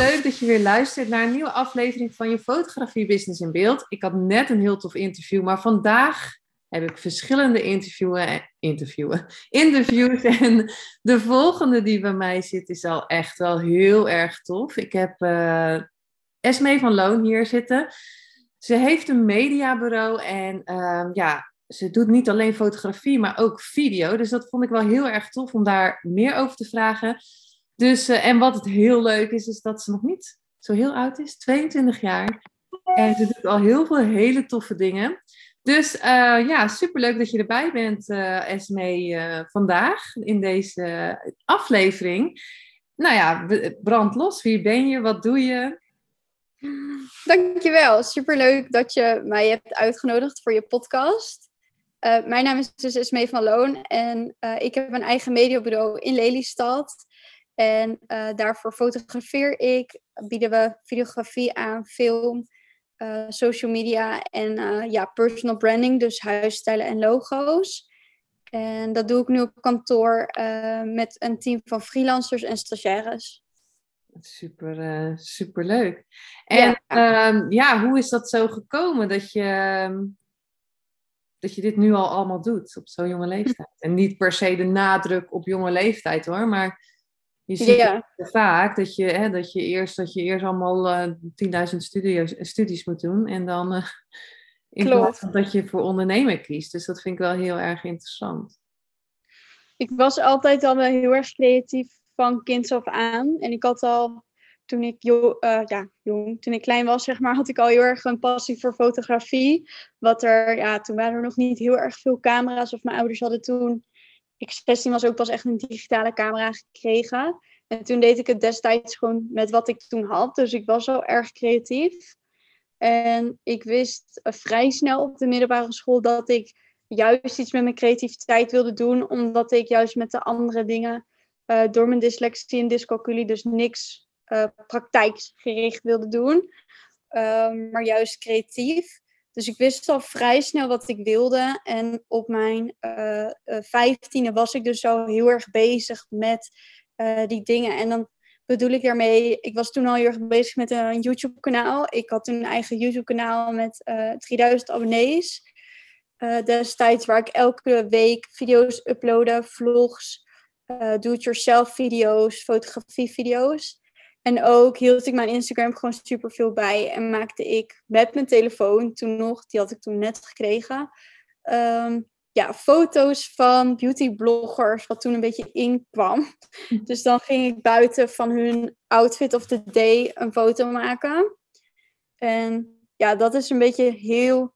Leuk dat je weer luistert naar een nieuwe aflevering van je Fotografie Business in Beeld. Ik had net een heel tof interview, maar vandaag heb ik verschillende interviewen, interviewen, interviews. En de volgende die bij mij zit is al echt wel heel erg tof. Ik heb uh, Esmee van Loon hier zitten. Ze heeft een mediabureau en uh, ja, ze doet niet alleen fotografie, maar ook video. Dus dat vond ik wel heel erg tof om daar meer over te vragen. Dus, uh, en wat het heel leuk is, is dat ze nog niet zo heel oud is, 22 jaar. En ze doet al heel veel hele toffe dingen. Dus uh, ja, superleuk dat je erbij bent, uh, Esme, vandaag in deze aflevering. Nou ja, brand los. Wie ben je? Wat doe je? Dankjewel. Superleuk dat je mij hebt uitgenodigd voor je podcast. mijn naam is dus Esme van Loon en ik heb een eigen mediabureau in Lelystad. En uh, daarvoor fotografeer ik, bieden we videografie aan, film, uh, social media en uh, ja, personal branding, dus huisstijlen en logo's. En dat doe ik nu op kantoor met een team van freelancers en stagiaires. Super, super leuk. En ja. Um, ja, hoe is dat zo gekomen dat je, ehm, dat je dit nu al allemaal doet op zo'n jonge leeftijd? En niet per se de nadruk op jonge leeftijd hoor, maar je ziet ja. vaak dat je, hè, dat, je eerst, dat je eerst allemaal uh, 10.000 studies, studies moet doen. En dan uh, in plaats van dat je voor ondernemen kiest. Dus dat vind ik wel heel erg interessant. Ik was altijd al wel heel erg creatief van kinds af aan. En ik had al, toen ik, jo uh, ja, jong, toen ik klein was, zeg maar, had ik al heel erg een passie voor fotografie. Wat er, ja, toen waren er nog niet heel erg veel camera's. Of mijn ouders hadden toen ik 16 was ook pas echt een digitale camera gekregen. En toen deed ik het destijds gewoon met wat ik toen had. Dus ik was wel erg creatief. En ik wist vrij snel op de middelbare school dat ik juist iets met mijn creativiteit wilde doen. Omdat ik juist met de andere dingen uh, door mijn dyslexie en dyscalculie dus niks uh, praktijksgericht wilde doen. Uh, maar juist creatief. Dus ik wist al vrij snel wat ik wilde. En op mijn uh, vijftiende was ik dus al heel erg bezig met uh, die dingen. En dan bedoel ik daarmee, ik was toen al heel erg bezig met een YouTube-kanaal. Ik had toen een eigen YouTube-kanaal met 3000 abonnees. destijds waar ik elke week video's uploadde, vlogs, do-it-yourself video's, fotografie-video's. En ook hield ik mijn Instagram gewoon super veel bij. En maakte ik met mijn telefoon toen nog, die had ik toen net gekregen. Um, ja, foto's van beautybloggers, wat toen een beetje inkwam. Dus dan ging ik buiten van hun outfit of the day een foto maken. En ja, dat is een beetje heel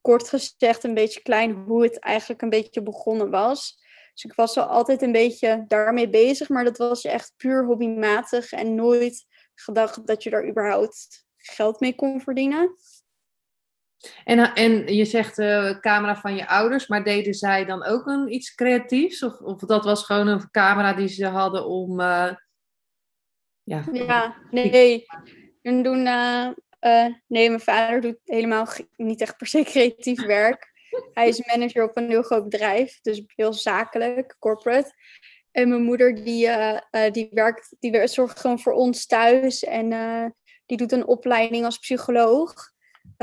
kort gezegd, een beetje klein hoe het eigenlijk een beetje begonnen was. Dus ik was wel altijd een beetje daarmee bezig, maar dat was echt puur hobbymatig en nooit gedacht dat je daar überhaupt geld mee kon verdienen. En, en je zegt uh, camera van je ouders, maar deden zij dan ook een, iets creatiefs? Of, of dat was gewoon een camera die ze hadden om. Uh, ja, ja, nee. En doen, uh, nee, mijn vader doet helemaal niet echt per se creatief werk. Hij is manager op een heel groot bedrijf, dus heel zakelijk, corporate. En mijn moeder die, uh, uh, die werkt, die zorgt gewoon voor ons thuis en uh, die doet een opleiding als psycholoog.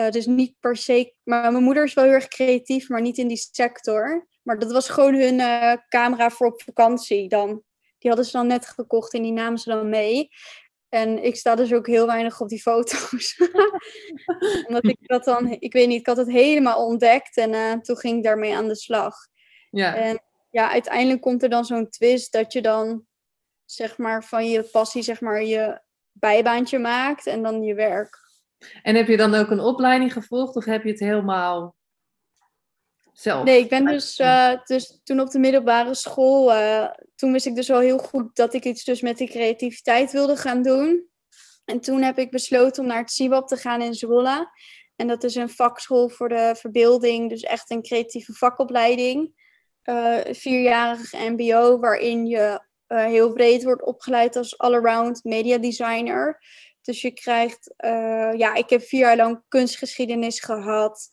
dus niet per se, maar mijn moeder is wel heel erg creatief, maar niet in die sector. Maar dat was gewoon hun camera voor op vakantie dan. Die hadden ze dan net gekocht en die namen ze dan mee. En ik sta dus ook heel weinig op die foto's. Omdat ik dat dan, ik weet niet, ik had het helemaal ontdekt en uh, toen ging ik daarmee aan de slag. Ja. En ja, uiteindelijk komt er dan zo'n twist dat je dan, zeg maar, van je passie, zeg maar, je bijbaantje maakt en dan je werk. En heb je dan ook een opleiding gevolgd of heb je het helemaal zelf? Nee, ik ben dus, uh, dus toen op de middelbare school, uh, toen wist ik dus al heel goed dat ik iets dus met die creativiteit wilde gaan doen. En toen heb ik besloten om naar het CIBAP te gaan in Zwolle. En dat is een vakschool voor de verbeelding, dus echt een creatieve vakopleiding. Uh, vierjarig MBO, waarin je uh, heel breed wordt opgeleid als all-around media designer. Dus je krijgt, uh, ja, ik heb vier jaar lang kunstgeschiedenis gehad,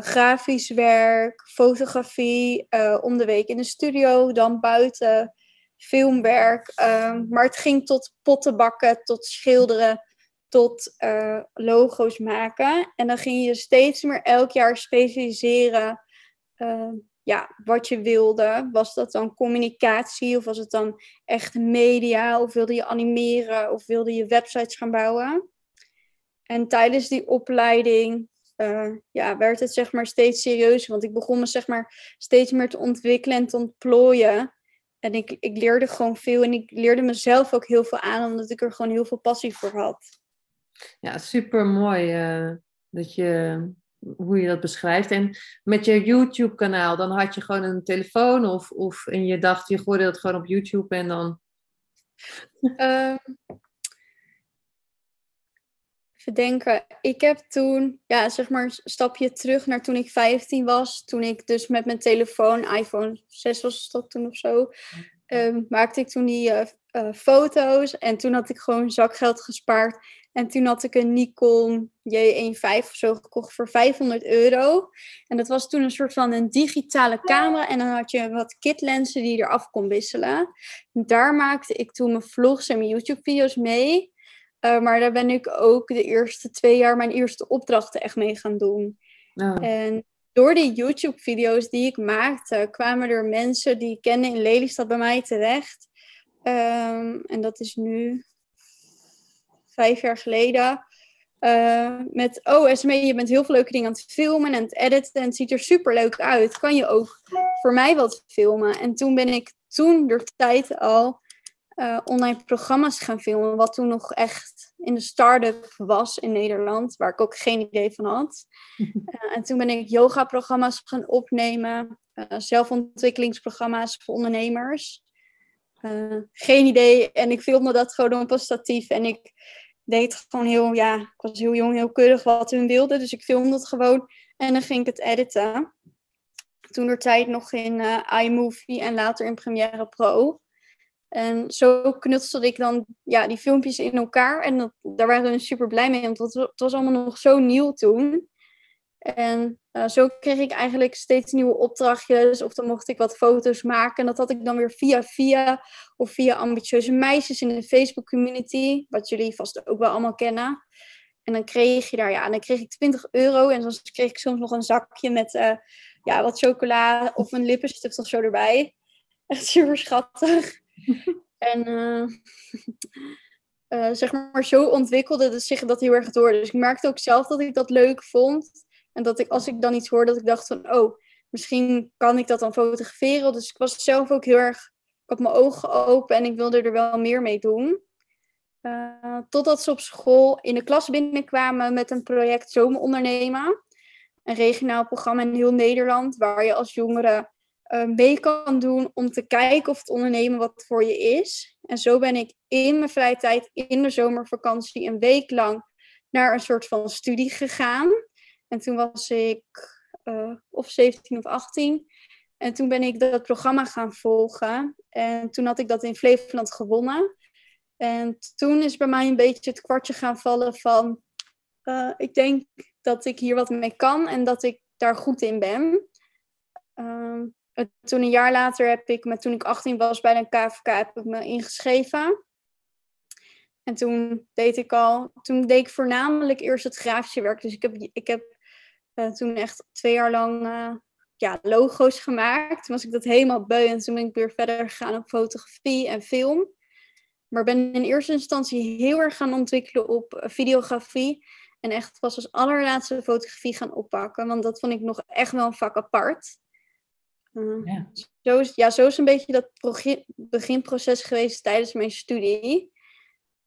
grafisch werk, fotografie, om de week in de studio, dan buiten, filmwerk. Ehm, maar het ging tot pottenbakken, tot schilderen, tot uh, logo's maken. En dan ging je steeds meer elk jaar specialiseren uh, ja, wat je wilde. Was dat dan communicatie of was het dan echt media? Of wilde je animeren of wilde je websites gaan bouwen? En tijdens die opleiding uh, ja, werd het zeg maar steeds serieuzer. Want ik begon me zeg maar steeds meer te ontwikkelen en te ontplooien. En ik, ik leerde gewoon veel en ik leerde mezelf ook heel veel aan, omdat ik er gewoon heel veel passie voor had. Ja, super mooi uh, dat je, hoe je dat beschrijft. En met je YouTube-kanaal, dan had je gewoon een telefoon of, of en je dacht, je gooide dat gewoon op YouTube en dan. Even denken. Ik heb toen, ja, zeg maar, een stapje terug naar toen ik 15 was. Toen ik dus met mijn telefoon, iPhone 6 was dat toen of zo, um, maakte ik toen die uh, uh, foto's. En toen had ik gewoon zakgeld gespaard. En toen had ik een Nikon J15 of zo gekocht voor 500 euro. En dat was toen een soort van een digitale camera. En dan had je wat kitlensen die je eraf kon wisselen. En daar maakte ik toen mijn vlogs en mijn YouTube-video's mee. Uh, maar daar ben ik ook de eerste twee jaar mijn eerste opdrachten echt mee gaan doen. Oh. En door die YouTube-video's die ik maakte, kwamen er mensen die ik kende in Lelystad bij mij terecht. Um, en dat is nu vijf jaar geleden. Uh, met, oh Esme, je bent heel veel leuke dingen aan het filmen en het editen en het ziet er super leuk uit. Kan je ook voor mij wat filmen? En toen ben ik toen door tijd al uh, online programma's gaan filmen, wat toen nog echt in de start-up was in Nederland, waar ik ook geen idee van had. Uh, en toen ben ik yoga-programma's gaan opnemen, zelfontwikkelingsprogramma's voor ondernemers. geen idee. En ik filmde dat gewoon op een statief en ik deed gewoon heel, ja, ik was heel jong, heel keurig wat hun wilde. Dus ik filmde het gewoon en dan ging ik het editen. Toen er tijd nog in iMovie en later in Premiere Pro. En zo knutselde ik dan ja, die filmpjes in elkaar. En dat, daar waren we super blij mee, want het was allemaal nog zo nieuw toen. En uh, zo kreeg ik eigenlijk steeds nieuwe opdrachtjes. Of dan mocht ik wat foto's maken. En dat had ik dan weer via via. Of via ambitieuze meisjes in de Facebook community. Wat jullie vast ook wel allemaal kennen. En dan kreeg je daar, ja, dan kreeg ik 20 euro. En dan kreeg ik soms nog een zakje met uh, ja, wat chocola of een lippenstift of zo erbij. Echt super schattig. en uh, zeg maar, zo ontwikkelde zich dat heel erg door. Dus ik merkte ook zelf dat ik dat leuk vond. En dat ik, als ik dan iets hoorde, dat ik dacht van, oh, misschien kan ik dat dan fotograferen. Dus ik was zelf ook heel erg, ik had mijn ogen open en ik wilde er wel meer mee doen. Uh, totdat ze op school in de klas binnenkwamen met een project Zomer Ondernemen. Een regionaal programma in heel Nederland, waar je als jongere mee kan doen om te kijken of het ondernemen wat voor je is. En zo ben ik in mijn vrije tijd, in de zomervakantie, een week lang naar een soort van studie gegaan. En toen was ik uh, of 17 of 18. En toen ben ik dat programma gaan volgen. En toen had ik dat in Flevoland gewonnen. En toen is bij mij een beetje het kwartje gaan vallen van... Uh, ik denk dat ik hier wat mee kan en dat ik daar goed in ben. Toen een jaar later heb ik, met, toen ik 18 was bij een KVK, heb ik me ingeschreven. En toen deed ik al, toen deed ik voornamelijk eerst het grafische werk. Dus ik heb, ik heb uh, toen echt twee jaar lang uh, ja, logo's gemaakt. Toen was ik dat helemaal beu en toen ben ik weer verder gegaan op fotografie en film. Maar ben in eerste instantie heel erg gaan ontwikkelen op uh, videografie. En echt was als allerlaatste fotografie gaan oppakken. Want dat vond ik nog echt wel een vak apart. Ja. Zo, is, ja, zo is een beetje dat beginproces geweest tijdens mijn studie.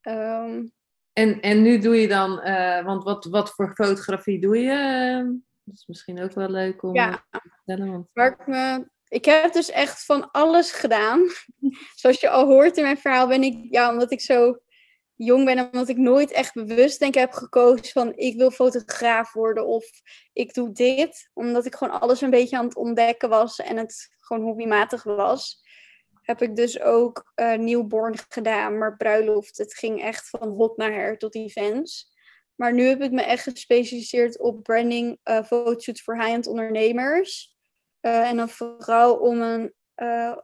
Um, en, en nu doe je dan, uh, want wat, wat voor fotografie doe je? Dat is misschien ook wel leuk om Ja. eh, te vertellen. Want... Waar ik, me, ik heb dus echt van alles gedaan. Zoals je al hoort in mijn verhaal ben ik, ja, omdat ik zo jong ben en omdat ik nooit echt bewust denk heb gekozen van ik wil fotograaf worden of ik doe dit. Omdat ik gewoon alles een beetje aan het ontdekken was en het gewoon hobbymatig was. Heb ik dus ook eh newborn gedaan, maar bruiloft. Het ging echt van hot naar her tot events. Maar nu heb ik me echt gespecialiseerd op branding, fotoshoots voor high-end ondernemers. Eh, en dan vooral om een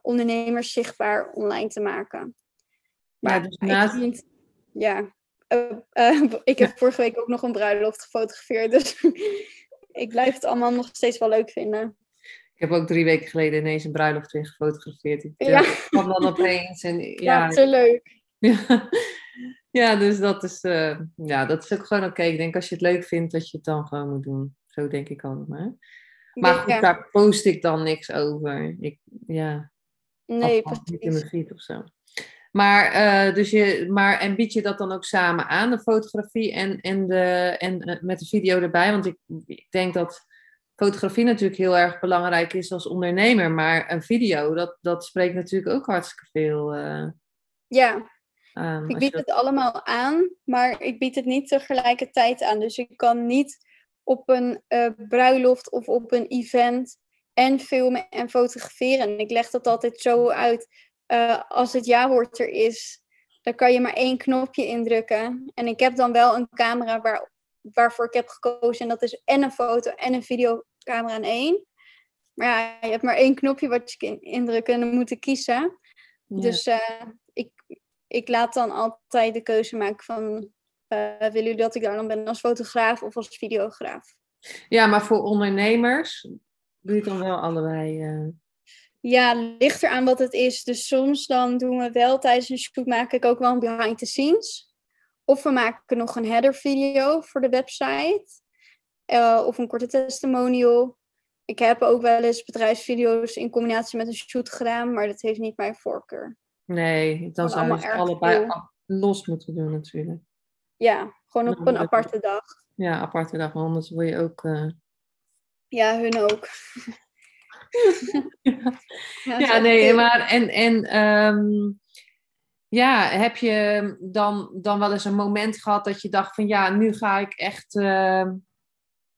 ondernemers zichtbaar online te maken. Ja, dus naast- ja. Eh, eh, ik heb vorige week ook nog een bruiloft gefotografeerd. Dus ik blijf het allemaal nog steeds wel leuk vinden. Ik heb ook drie weken geleden ineens een bruiloft weer gefotografeerd. Ik Ja. kwam dan opeens. En, Ja, ja, te leuk. ja. ja, dus dat is, eh, ja, dat is ook gewoon oké. Ik denk als je het leuk vindt, dat je het dan gewoon moet doen. Zo denk ik altijd maar. Maar goed, Ja, daar post ik dan niks over. Ik, ja, nee, afval, niet in precies. mijn feed of zo. Maar, eh, dus je, maar en bied je dat dan ook samen aan, de fotografie en, en, de, en eh, met de video erbij? Want ik, ik denk dat fotografie natuurlijk heel erg belangrijk is als ondernemer. Maar een video, dat, dat spreekt natuurlijk ook hartstikke veel eh, Ja, aan. ik bied dat- het allemaal aan, maar ik bied het niet tegelijkertijd aan. Dus ik kan niet op een bruiloft of op een event en filmen en fotograferen. En ik leg dat altijd zo uit. Eh, als het ja-woord er is, dan kan je maar één knopje indrukken. En ik heb dan wel een camera waar, waarvoor ik heb gekozen. En dat is en een foto en een videocamera in één. Maar ja, je hebt maar één knopje wat je kan indrukken en dan moet ik kiezen. Ja. Dus eh, ik, ik laat dan altijd de keuze maken van... eh, willen jullie dat ik daar dan ben als fotograaf of als videograaf? ja, maar voor ondernemers doe je dan wel allebei. Ja, ligt eraan wat het is. Dus soms dan doen we wel tijdens een shoot maak ik ook wel een behind the scenes. Of we maken nog een header video voor de website. Eh, of een korte testimonial. Ik heb ook wel eens bedrijfsvideo's in combinatie met een shoot gedaan, maar dat heeft niet mijn voorkeur. Nee, dan zou je het allebei veel. los moeten doen natuurlijk. Ja, gewoon op een aparte dag. Ja, aparte dag, want anders word je ook... eh, Ja, hun ook. Ja, nee, maar en, en ehm, ja, heb je dan, dan wel eens een moment gehad dat je dacht van ja, nu ga ik echt, ehm,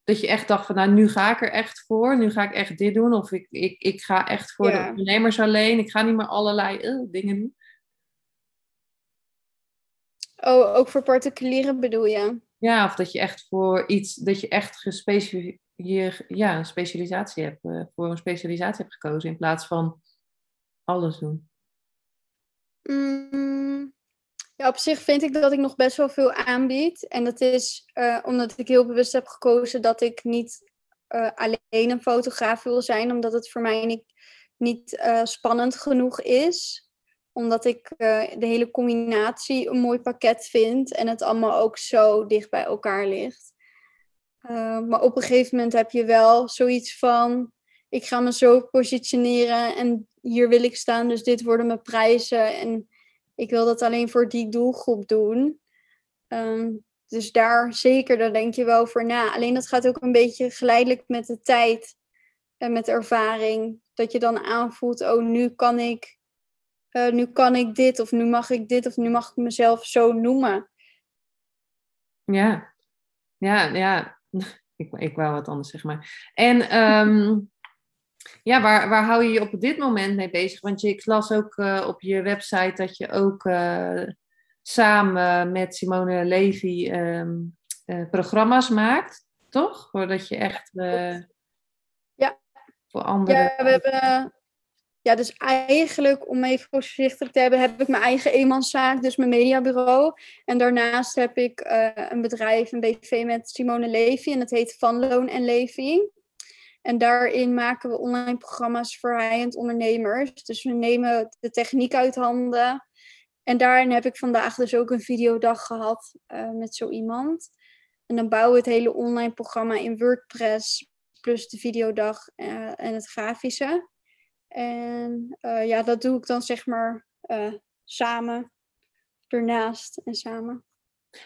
dat je echt dacht van nou, nu ga ik er echt voor, nu ga ik echt dit doen, of ik, ik, ik ga echt voor Ja. de ondernemers alleen, ik ga niet meer allerlei eh, dingen doen. Oh, ook voor particulieren bedoel je? Ja, of dat je echt voor iets, dat je echt gespecialiseerd, ja, een specialisatie hebt, eh, voor een specialisatie hebt gekozen in plaats van alles doen. Mm, ja, op zich vind ik dat ik nog best wel veel aanbied. En dat is eh, omdat ik heel bewust heb gekozen dat ik niet eh, alleen een fotograaf wil zijn, omdat het voor mij niet, niet spannend genoeg is. Omdat ik de hele combinatie een mooi pakket vind en het allemaal ook zo dicht bij elkaar ligt. Eh, maar op een gegeven moment heb je wel zoiets van: ik ga me zo positioneren en hier wil ik staan, dus dit worden mijn prijzen. En ik wil dat alleen voor die doelgroep doen. Ehm, dus daar zeker, daar denk je wel voor na. Alleen dat gaat ook een beetje geleidelijk met de tijd en met ervaring. Dat je dan aanvoelt, oh nu kan ik, eh, nu kan ik dit, of nu mag ik dit, of nu mag ik mezelf zo noemen. Ja, ja, ja. Ik, ik wou wat anders zeg maar. En ehm, ja, waar, waar hou je je op dit moment mee bezig? Want je, ik las ook eh, op je website dat je ook eh, samen met Simone Levy ehm, eh, programma's maakt, toch? Voordat je echt Ja. voor anderen. Ja, we hebben. Ja, dus eigenlijk, om even voorzichtig te hebben, heb ik mijn eigen eenmanszaak, dus mijn mediabureau. En daarnaast heb ik eh, een bedrijf, een BV met Simone Levy. En dat heet Van Loon en Levy. En daarin maken we online programma's voor high-end ondernemers. Dus we nemen de techniek uit handen. En daarin heb ik vandaag dus ook een videodag gehad eh, met zo iemand. En dan bouwen we het hele online programma in WordPress, plus de videodag eh, en het grafische. En eh, ja, dat doe ik dan zeg maar eh, samen, ernaast en samen.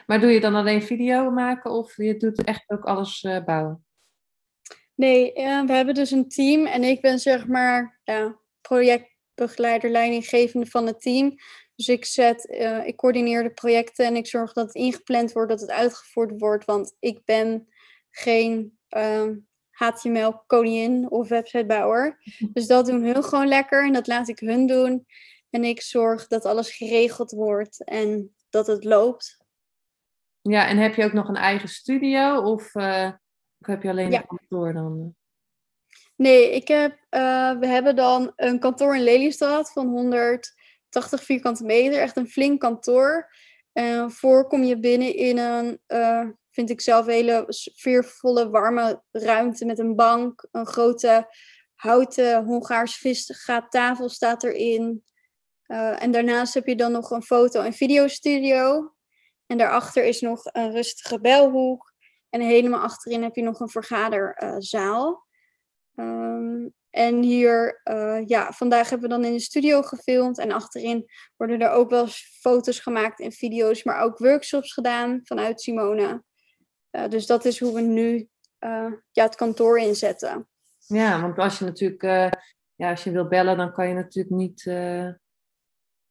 Maar doe je dan alleen video maken of je doet echt ook alles eh, bouwen? Nee, uh, we hebben dus een team en ik ben zeg maar ja, projectbegeleider, leidinggevende van het team. Dus ik, zet, uh, ik coördineer de projecten en ik zorg dat het ingepland wordt, dat het uitgevoerd wordt. Want ik ben geen HTML-koningin of websitebouwer. Dus dat doen hun gewoon lekker en dat laat ik hun doen. En ik zorg dat alles geregeld wordt en dat het loopt. Ja, en heb je ook nog een eigen studio of, uh, of heb je alleen een kantoor dan? Nee, ik heb, uh, we hebben dan een kantoor in Lelystad van 180 vierkante meter. Echt een flink kantoor. En voor kom je binnen in een, uh, vind ik zelf, hele sfeervolle, warme ruimte met een bank. Een grote houten Hongaars visgaattafel staat erin. Uh, en daarnaast heb je dan nog een foto- en videostudio. En daarachter is nog een rustige belhoek. En helemaal achterin heb je nog een vergaderzaal. Um, en hier, uh, ja, vandaag hebben we dan in de studio gefilmd. En achterin worden er ook wel foto's gemaakt en video's, maar ook workshops gedaan vanuit Simone. Uh, dus dat is hoe we nu uh, ja, het kantoor inzetten. Ja, want als je natuurlijk, ja, als je wil bellen, dan kan je natuurlijk niet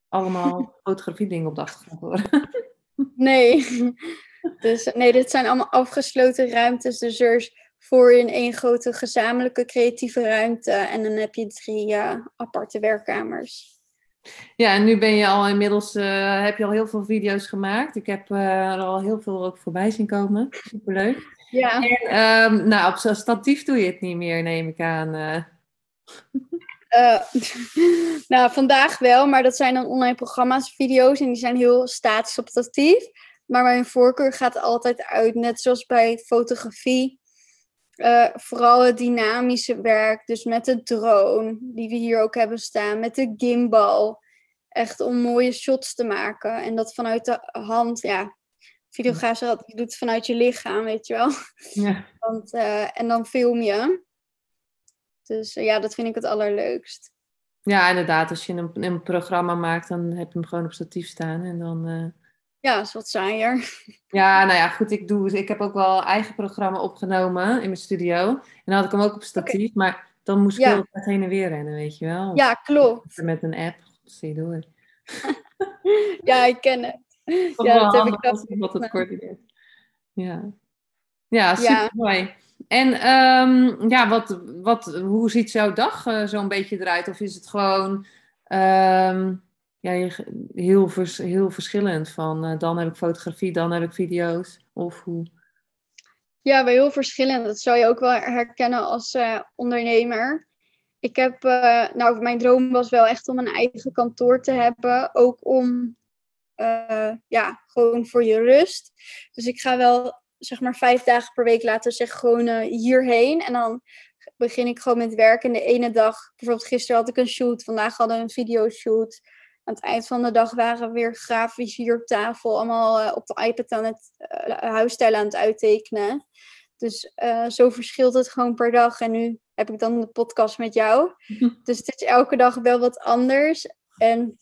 allemaal fotografie dingen op de achtergrond horen. Nee. Dus nee, dit zijn allemaal afgesloten ruimtes. Dus er is voor in één grote gezamenlijke creatieve ruimte. En dan heb je drie aparte werkkamers. Ja, en nu ben je al inmiddels, uh, heb je al heel veel video's gemaakt. Ik heb uh, er al heel veel ook voorbij zien komen. Superleuk. Ja. En, um, nou, op zo'n statief doe je het niet meer, neem ik aan. Uh, nou, vandaag wel, maar dat zijn dan online programma's, video's en die zijn heel statisch op statief. Maar mijn voorkeur gaat altijd uit, net zoals bij fotografie. Uh, vooral het dynamische werk, dus met de drone, die we hier ook hebben staan, met de gimbal. Echt om mooie shots te maken. En dat vanuit de hand, ja, videograaf zegt je doet het vanuit je lichaam, weet je wel. Ja. Want, uh, en dan film je. Dus uh, ja, dat vind ik het allerleukst. Ja, inderdaad. Als je een, een programma maakt, dan heb je hem gewoon op statief staan. En dan. Ja, is wat saaier. Ja, nou ja, goed. Ik, doe, ik heb ook wel eigen programma opgenomen in mijn studio. En dan had ik hem ook op statief. Okay. Maar dan moest ik ja. heel heen en weer rennen, weet je wel. Ja, klopt. Met een app. Zie door. ja, ik ken het. Ja, dat heb ik dat. Wat het coördineert. Ja. Ja, super mooi. En um, ja, wat, wat, hoe ziet jouw dag uh, zo'n beetje eruit? Of is het gewoon um, ja, heel, heel verschillend? Van uh, dan heb ik fotografie, dan heb ik video's? Of hoe? Ja, wel heel verschillend. Dat zou je ook wel herkennen als uh, ondernemer. Ik heb, nou, mijn droom was wel echt om een eigen kantoor te hebben. Ook om, ja, gewoon voor je rust. Dus ik ga wel zeg maar vijf dagen per week laten zeggen gewoon hierheen. En dan begin ik gewoon met werken. En de ene dag, bijvoorbeeld gisteren had ik een shoot, vandaag hadden we een videoshoot. Aan het eind van de dag waren we weer grafisch hier op tafel, allemaal uh, op de iPad aan het uh, huisstijlen aan het uittekenen. Dus zo verschilt het gewoon per dag. En nu heb ik dan de podcast met jou. Dus het is elke dag wel wat anders. En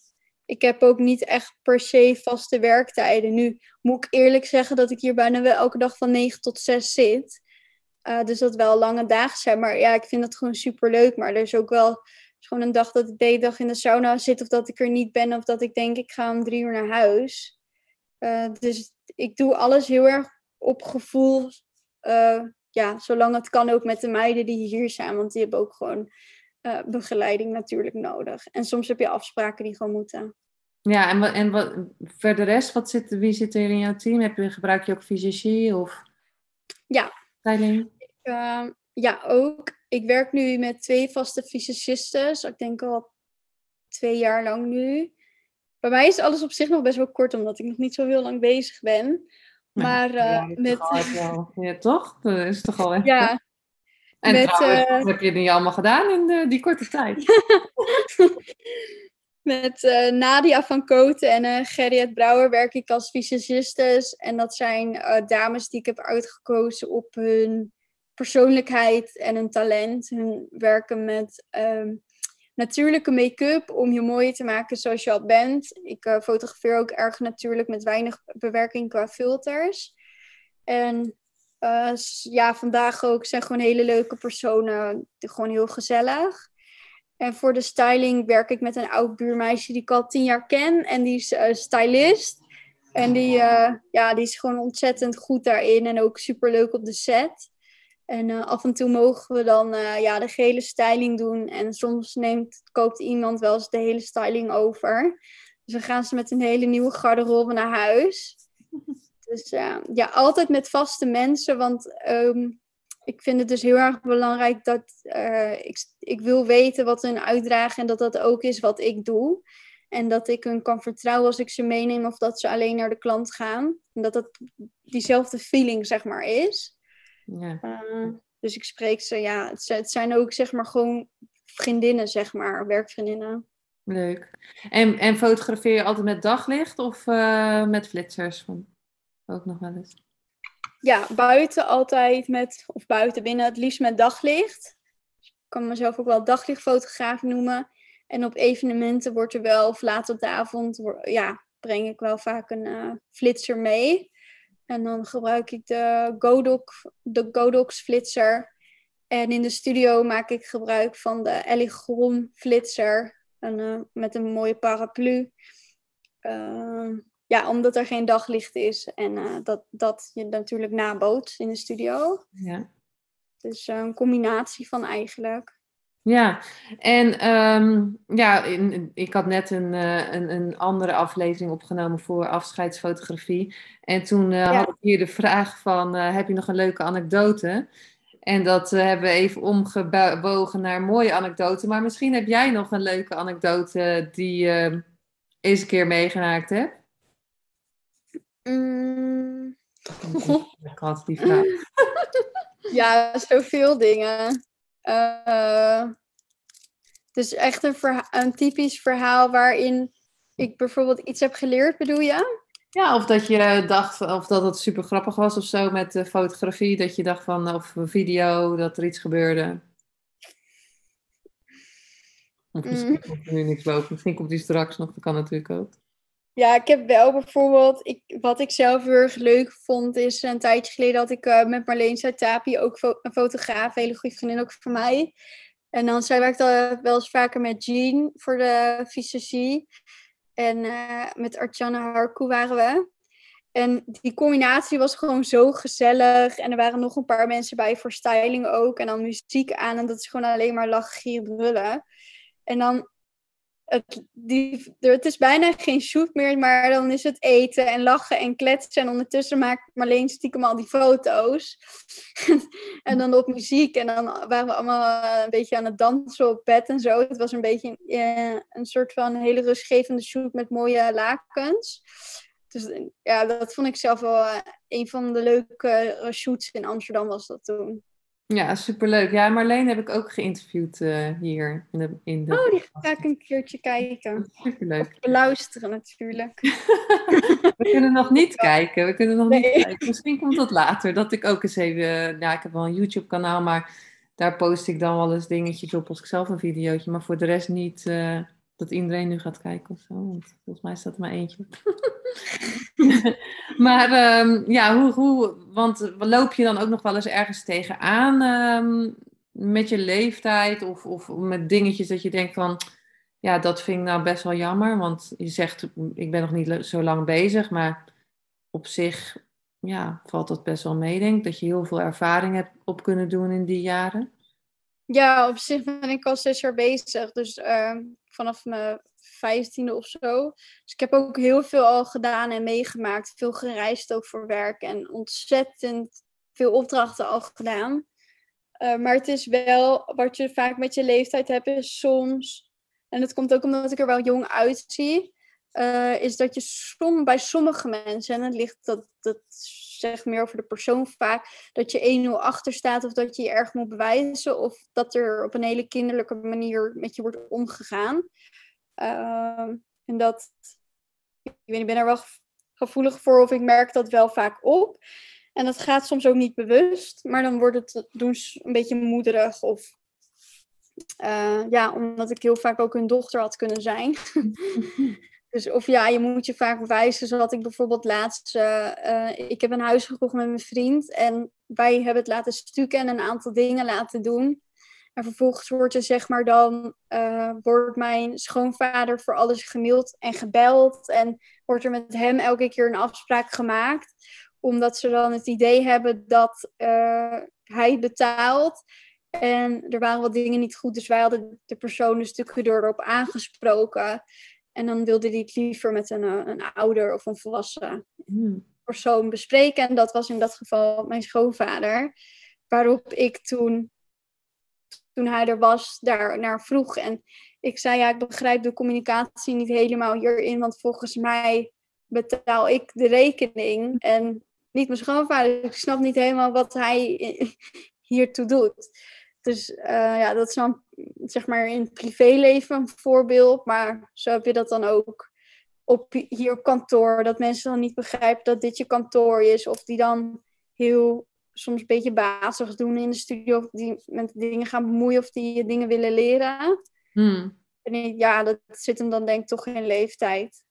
ik heb ook niet echt per se vaste werktijden. Nu moet ik eerlijk zeggen dat ik hier bijna wel elke dag van 9 tot 6 zit. Uh, dus dat wel lange dagen zijn. Maar ja, ik vind dat gewoon super leuk. Maar er is ook wel is gewoon een dag dat ik de dag in de sauna zit. Of dat ik er niet ben. Of dat ik denk ik ga om drie uur naar huis. Uh, dus ik doe alles heel erg op gevoel. Uh, ja, zolang het kan ook met de meiden die hier zijn. Want die hebben ook gewoon uh, begeleiding natuurlijk nodig. En soms heb je afspraken die gewoon moeten. Ja, en, wat, en wat, voor de rest, wat zit, wie zit er in jouw team? Heb je, gebruik je ook visagie of ja. styling? Uh, ja, ook. Ik werk nu met twee vaste visagisten. Ik denk al twee jaar lang nu. Bij mij is alles op zich nog best wel kort, omdat ik nog niet zo heel lang bezig ben. Maar ja, uh, met... Wel, ja, toch? Dat is toch al echt... Ja, en met, trouwens, uh... wat heb je niet allemaal gedaan in de, die korte tijd? met uh, Nadia van Koten en uh, Gerrit Brouwer werk ik als visagistes. En dat zijn dames die ik heb uitgekozen op hun persoonlijkheid en hun talent. Hun werken met um, natuurlijke make-up om je mooier te maken zoals je al bent. Ik fotografeer ook erg natuurlijk met weinig bewerking qua filters. En Eh, ja, vandaag ook zijn gewoon hele leuke personen. Gewoon heel gezellig. En voor de styling werk ik met een oud buurmeisje die ik al tien jaar ken. En die is uh, stylist. En die, ja, die is gewoon ontzettend goed daarin. En ook super leuk op de set. En uh, af en toe mogen we dan ja, de gele styling doen. En soms neemt, koopt iemand wel eens de hele styling over. Dus dan gaan ze met een hele nieuwe garderobe naar huis. Dus ja, altijd met vaste mensen. Want um, ik vind het dus heel erg belangrijk dat ik, ik wil weten wat hun uitdragen en dat dat ook is wat ik doe. En dat ik hun kan vertrouwen als ik ze meeneem of dat ze alleen naar de klant gaan. En dat dat diezelfde feeling, zeg maar, is. Ja. Uh, dus ik spreek ze, ja, het, zijn ook, zeg maar, gewoon vriendinnen, zeg maar, werkvriendinnen. Leuk. En, en fotografeer je altijd met daglicht of uh, met flitsers? Ook nog wel eens ja, buiten altijd met, of buiten binnen, het liefst met daglicht. ik kan mezelf ook wel daglichtfotograaf noemen. En op evenementen wordt er wel, of laat op de avond, ja, breng ik wel vaak een uh, flitser mee. En dan gebruik ik de Godox, de Godox flitser. En in de studio maak ik gebruik van de Eligron flitser. En, uh, met een mooie paraplu. Uh, ja, omdat er geen daglicht is en uh, dat, dat je natuurlijk naboot in de studio. Ja. Dus een combinatie van eigenlijk. Ja, en um, ja, in, ik had net een, uh, een, een, andere aflevering opgenomen voor afscheidsfotografie. En toen ja. had ik hier de vraag van, heb je nog een leuke anekdote? En dat hebben we even omgebogen naar mooie anekdote. Maar misschien heb jij nog een leuke anekdote die je eens een keer meegemaakt hebt? Mm. Ik had die vraag. ja, zoveel dingen. Uh, het is echt een, een typisch verhaal waarin ik bijvoorbeeld iets heb geleerd, bedoel je? Ja, of dat je dacht, of dat het super grappig was of zo met de fotografie, dat je dacht van, of een video, dat er iets gebeurde. Of misschien mm. komt er nu niks boven, misschien komt die straks nog, dat kan natuurlijk ook. Ja, ik heb wel bijvoorbeeld, ik, wat ik zelf heel erg leuk vond, is een tijdje geleden had ik uh, met Marleen Saitapi, ook een fotograaf, een hele goede vriendin ook voor mij. En dan, zij werkte wel eens vaker met Jean voor de VCC. En uh, met Artjana Harku waren we. En die combinatie was gewoon zo gezellig. En er waren nog een paar mensen bij voor styling ook. En dan muziek aan. En dat is gewoon alleen maar lachen, gieren, brullen. En dan het, die, het is bijna geen shoot meer, maar dan is het eten en lachen en kletsen. En ondertussen maakt Marleen stiekem al die foto's. en dan op muziek. En dan waren we allemaal eh, een beetje aan het dansen op bed en zo. Het was een beetje uh, een soort van hele rustgevende shoot met mooie lakens. Dus ja, dat vond ik zelf wel uh, een van de leuke shoots in Amsterdam was dat toen. Ja, superleuk. Ja, Marleen heb ik ook geïnterviewd uh, hier in de, in de. Oh, die ga ik een keertje kijken. Superleuk. Of beluisteren natuurlijk. we kunnen nog niet kijken. We kunnen nog niet kijken. Misschien komt dat later. Dat ik ook eens even. Ja, ik heb wel een YouTube-kanaal, maar daar post ik dan wel eens dingetjes op als ik zelf een videootje. Maar voor de rest niet. Uh, dat iedereen nu gaat kijken of zo. Want volgens mij staat er maar eentje. maar um, ja, hoe, hoe, want loop je dan ook nog wel eens ergens tegenaan um, met je leeftijd of, of met dingetjes dat je denkt van, ja, dat vind ik nou best wel jammer. Want je zegt, ik ben nog niet zo lang bezig, maar op zich ja, valt dat best wel mee, denk dat je heel veel ervaring hebt op kunnen doen in die jaren. Ja, op zich ben ik al zes jaar bezig. Dus uh, vanaf mijn vijftiende of zo. Dus ik heb ook heel veel al gedaan en meegemaakt. Veel gereisd ook voor werk. En ontzettend veel opdrachten al gedaan. Uh, maar het is wel, wat je vaak met je leeftijd hebt, is soms... En dat komt ook omdat ik er wel jong uitzie. Uh, is dat je som, bij sommige mensen, en het ligt dat, dat zegt meer over de persoon vaak, dat je 1-0 achter staat of dat je je erg moet bewijzen of dat er op een hele kinderlijke manier met je wordt omgegaan. Uh, en dat, ik, weet, ik ben er wel gevoelig voor of ik merk dat wel vaak op. En dat gaat soms ook niet bewust, maar dan wordt het doen een beetje moederig of uh, ja, omdat ik heel vaak ook hun dochter had kunnen zijn. Dus of ja, je moet je vaak bewijzen. Zoals ik bijvoorbeeld laatst, eh, eh, ik heb een huis gekocht met mijn vriend en wij hebben het laten stukken en een aantal dingen laten doen. En vervolgens wordt er zeg maar dan, uh, wordt mijn schoonvader voor alles gemaild en gebeld. En wordt er met hem elke keer een afspraak gemaakt. Omdat ze dan het idee hebben dat hij betaalt. En er waren wat dingen niet goed, dus wij hadden de persoon een stukje erop aangesproken. En dan wilde hij het liever met een, eh, een ouder of een volwassen hmm. persoon bespreken. En dat was in dat geval mijn schoonvader. Waarop ik toen, toen hij er was, daar naar vroeg. En ik zei, ja, ik begrijp de communicatie niet helemaal hierin. Want volgens mij betaal ik de rekening. En niet mijn schoonvader. Ik snap niet helemaal wat hij hiertoe doet. Dus uh, ja, dat is dan zeg maar in het privéleven een voorbeeld. Maar zo heb je dat dan ook op hier op kantoor. Dat mensen dan niet begrijpen dat dit je kantoor is. Of die dan heel soms een beetje bazig doen in de studio. Of die met dingen gaan bemoeien of die je dingen willen leren. Hmm. En ja, dat zit hem dan denk ik toch in leeftijd.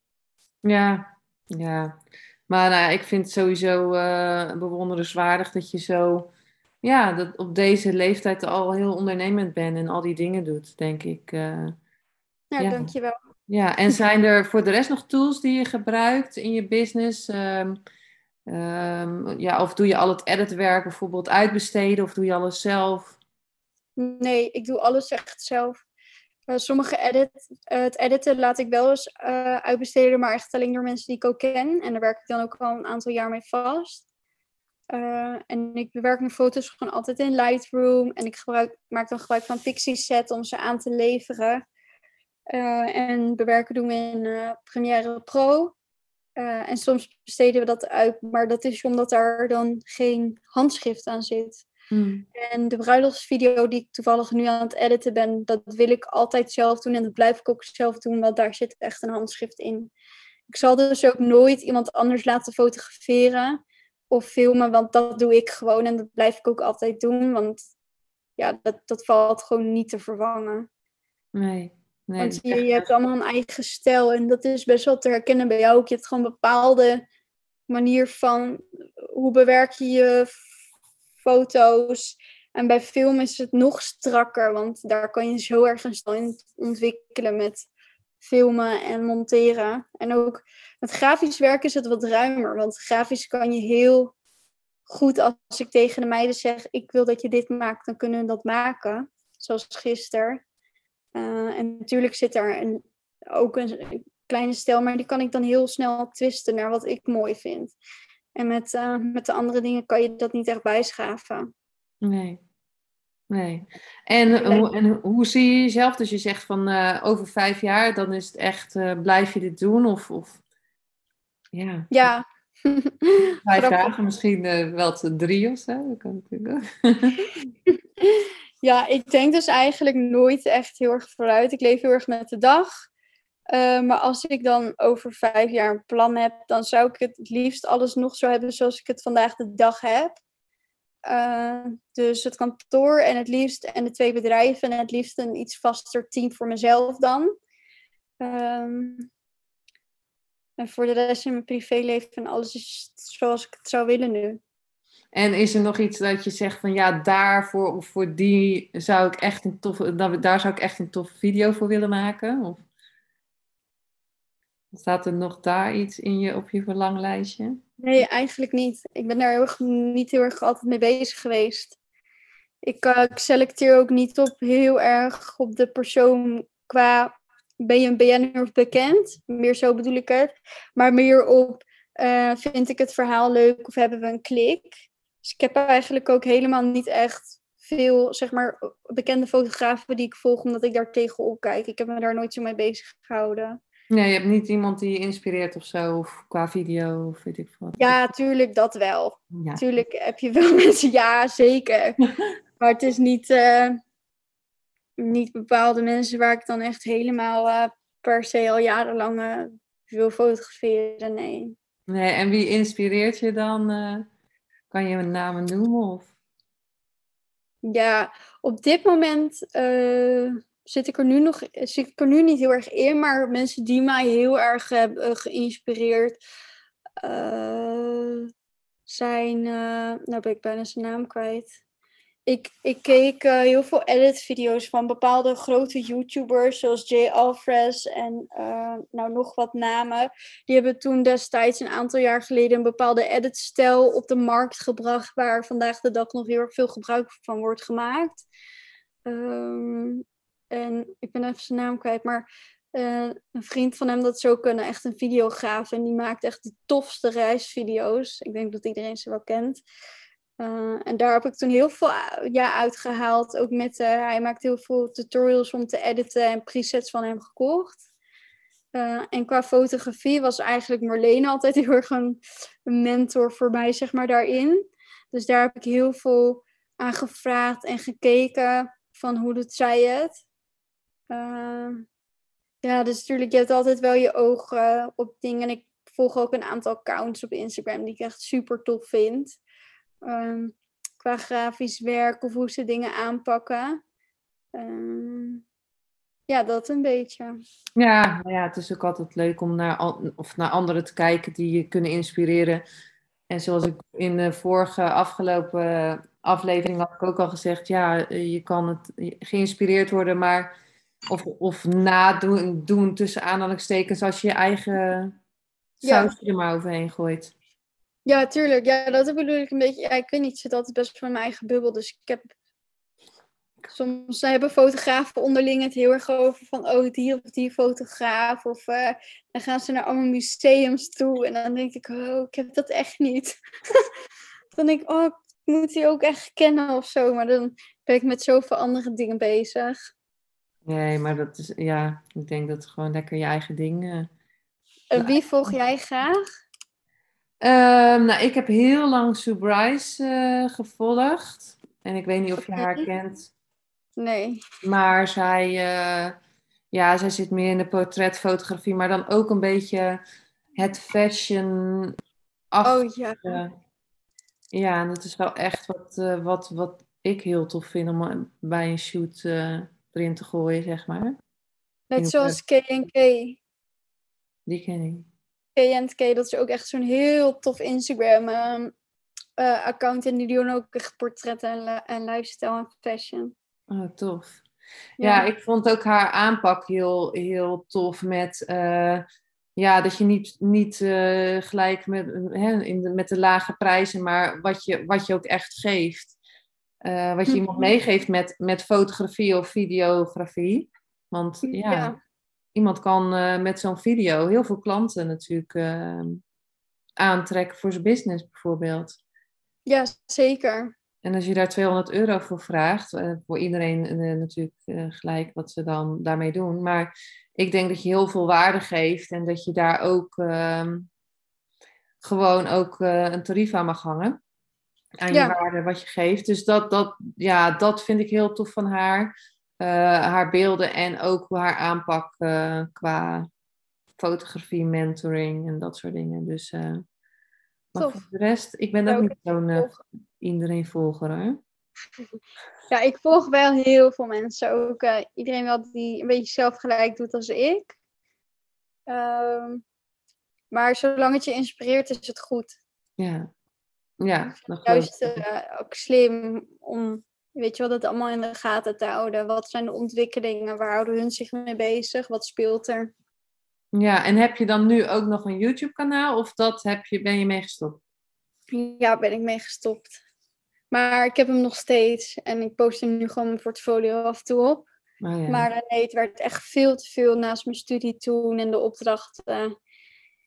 Ja, ja. Maar nou, ik vind het sowieso uh, bewonderenswaardig dat je zo ja, dat op deze leeftijd al heel ondernemend ben en al die dingen doet, denk ik. Uh, ja, ja, dankjewel. Ja, en zijn er voor de rest nog tools die je gebruikt in je business? Um, um, ja, of doe je al het editwerk bijvoorbeeld uitbesteden of doe je alles zelf? Nee, ik doe alles echt zelf. Uh, sommige edit, uh, het editen laat ik wel eens uitbesteden, maar echt alleen door mensen die ik ook ken. En daar werk ik dan ook al een aantal jaar mee vast. Uh, en ik bewerk mijn foto's gewoon altijd in Lightroom. En ik gebruik, maak dan gebruik van Pixieset om ze aan te leveren. Uh, en bewerken doen we in uh, Premiere Pro. en soms besteden we dat uit, maar dat is omdat daar dan geen handschrift aan zit. Hmm. En de bruiloftsvideo die ik toevallig nu aan het editen ben, dat wil ik altijd zelf doen. En dat blijf ik ook zelf doen, want daar zit echt een handschrift in. Ik zal dus ook nooit iemand anders laten fotograferen of filmen, want dat doe ik gewoon en dat blijf ik ook altijd doen, want ja, dat, dat valt gewoon niet te vervangen. Nee. nee want je, je hebt allemaal een eigen stijl en dat is best wel te herkennen bij jou ook. Je hebt gewoon een bepaalde manier van hoe bewerk je je foto's. En bij film is het nog strakker, want daar kan je zo erg een stijl in ontwikkelen met filmen en monteren. En ook met grafisch werk is het wat ruimer, want grafisch kan je heel goed als ik tegen de meiden zeg: ik wil dat je dit maakt, dan kunnen we dat maken. Zoals gisteren. Uh, en natuurlijk zit daar een, ook een kleine stijl, maar die kan ik dan heel snel twisten naar wat ik mooi vind. En met, uh, met de andere dingen kan je dat niet echt bijschaven. Nee. Nee. En, hoe, en hoe zie je jezelf? Dus je zegt van uh, over vijf jaar, dan is het echt, uh, blijf je dit doen? Of, of ja. Ja. Vijf dagen, misschien uh, wel drie of zo. Dat kan natuurlijk ja, ik denk dus eigenlijk nooit echt heel erg vooruit. Ik leef heel erg met de dag. maar als ik dan over vijf jaar een plan heb, dan zou ik het liefst alles nog zo hebben zoals ik het vandaag de dag heb. Uh, dus het kantoor en het liefst en de twee bedrijven en het liefst een iets vaster team voor mezelf dan. Um, en voor de rest in mijn privéleven en alles is zoals ik het zou willen nu. En is er nog iets dat je zegt van ja, daarvoor of voor die zou ik echt een toffe, daar zou ik echt een toffe video voor willen maken? Of staat er nog daar iets in je, op je verlanglijstje? Nee, eigenlijk niet. Ik ben daar heel erg, niet heel erg altijd mee bezig geweest. Ik, uh, ik selecteer ook niet op heel erg op de persoon qua ben je een BN'er of bekend? Meer zo bedoel ik het. Maar meer op uh, vind ik het verhaal leuk of hebben we een klik? Dus ik heb eigenlijk ook helemaal niet echt veel, zeg maar, bekende fotografen die ik volg, omdat ik daar tegenop kijk. Ik heb me daar nooit zo mee bezig gehouden. Nee, je hebt niet iemand die je inspireert of zo, of qua video, of weet ik wat. Ja, tuurlijk, dat wel. Ja. Tuurlijk heb je wel mensen, ja, zeker. maar het is niet, uh, niet bepaalde mensen waar ik dan echt helemaal uh, per se al jarenlang uh, wil fotograferen, nee. Nee, en wie inspireert je dan? kan je een namen noemen? Of? Ja, op dit moment zit ik er nu nog zit ik er nu niet heel erg in, maar mensen die mij heel erg hebben geïnspireerd uh, zijn, uh, nou ben ik bijna zijn naam kwijt. Ik, ik keek uh, heel veel edit-video's van bepaalde grote YouTubers, zoals Jay Alfres en nou nog wat namen. Die hebben toen destijds een aantal jaar geleden een bepaalde edit-stijl op de markt gebracht, waar vandaag de dag nog heel erg veel gebruik van wordt gemaakt. Um, en ik ben even zijn naam kwijt, maar uh, een vriend van hem dat zo kunnen, echt een videograaf. En die maakt echt de tofste reisvideo's. Ik denk dat iedereen ze wel kent. Uh, en daar heb ik toen heel veel ja, uitgehaald. Ook met, hij maakt heel veel tutorials om te editen en presets van hem gekocht. en qua fotografie was eigenlijk Marlene altijd heel erg een, een mentor voor mij, zeg maar, daarin. Dus daar heb ik heel veel aan gevraagd en gekeken van hoe doet zij het. Uh, ja, dus natuurlijk, je hebt altijd wel je ogen op dingen. En ik volg ook een aantal accounts op Instagram die ik echt super tof vind. Um, qua grafisch werk of hoe ze dingen aanpakken. Um, ja, dat een beetje. Ja, ja, het is ook altijd leuk om naar, of naar anderen te kijken die je kunnen inspireren. En zoals ik in de vorige afgelopen aflevering had ik ook al gezegd, ja, je kan het geïnspireerd worden, maar of, of nadoen doen tussen aanhalingstekens als je je eigen sausje er maar overheen gooit. Ja, tuurlijk. Ja, dat bedoel ik een beetje. Ja, ik weet niet, ik zit altijd best van mijn eigen bubbel. Dus ik heb. Soms hebben fotografen onderling het heel erg over van, oh, die of die fotograaf. Of uh, dan gaan ze naar allemaal museums toe. En dan denk ik, oh, ik heb dat echt niet. dan denk ik, oh, ik moet die ook echt kennen of zo. Maar dan ben ik met zoveel andere dingen bezig. Nee, maar dat is, ja, ik denk dat gewoon lekker je eigen ding. Uh, en wie volg jij graag? Uh, nou, ik heb heel lang Sue Bryce uh, gevolgd. En ik weet niet of je haar kent. Nee. Maar zij, uh, ja, zij zit meer in de portretfotografie, maar dan ook een beetje het fashion. Oh ja. Ja, en dat is wel echt wat, wat, wat ik heel tof vind om bij een shoot erin te gooien, zeg maar. Net zoals K&K. Die ken ik. K&K, dat is ook echt zo'n heel tof Instagram um, uh, account. En die doen ook echt portretten en, en lifestyle en fashion. Oh, tof. Ja, ik vond ook haar aanpak heel, heel tof met... Uh, ja, dat je niet, niet uh, gelijk met, hè, in de, met de lage prijzen, maar wat je, wat je ook echt geeft. Uh, wat je iemand mhm. meegeeft met, met fotografie of videografie. Want ja, iemand kan uh, met zo'n video heel veel klanten natuurlijk uh, aantrekken voor zijn business bijvoorbeeld. Ja, zeker. En als je daar 200 euro voor vraagt, voor iedereen natuurlijk gelijk wat ze dan daarmee doen. Maar ik denk dat je heel veel waarde geeft en dat je daar ook ehm, gewoon ook een tarief aan mag hangen aan je waarde wat je geeft. Dus dat, dat, ja, dat vind ik heel tof van haar. Uh, haar beelden en ook haar aanpak uh, qua fotografie, mentoring en dat soort dingen. Dus, uh, maar voor de rest, ik ben ook niet zo'n iedereen volger. Hè? Ja, ik volg wel heel veel mensen. Ook iedereen wel die een beetje zelf gelijk doet als ik. Um, maar zolang het je inspireert, is het goed. Ja. Ja, juist uh, ook slim om, weet je wel, dat allemaal in de gaten te houden. Wat zijn de ontwikkelingen? Waar houden hun zich mee bezig? Wat speelt er? Ja, en heb je dan nu ook nog een YouTube-kanaal of dat heb je, ben je mee gestopt? Ja, ben ik mee gestopt. Maar ik heb hem nog steeds en ik post hem nu gewoon mijn portfolio af en toe op. Oh, ja. Maar nee, het werd echt veel te veel naast mijn studie toen en de opdrachten.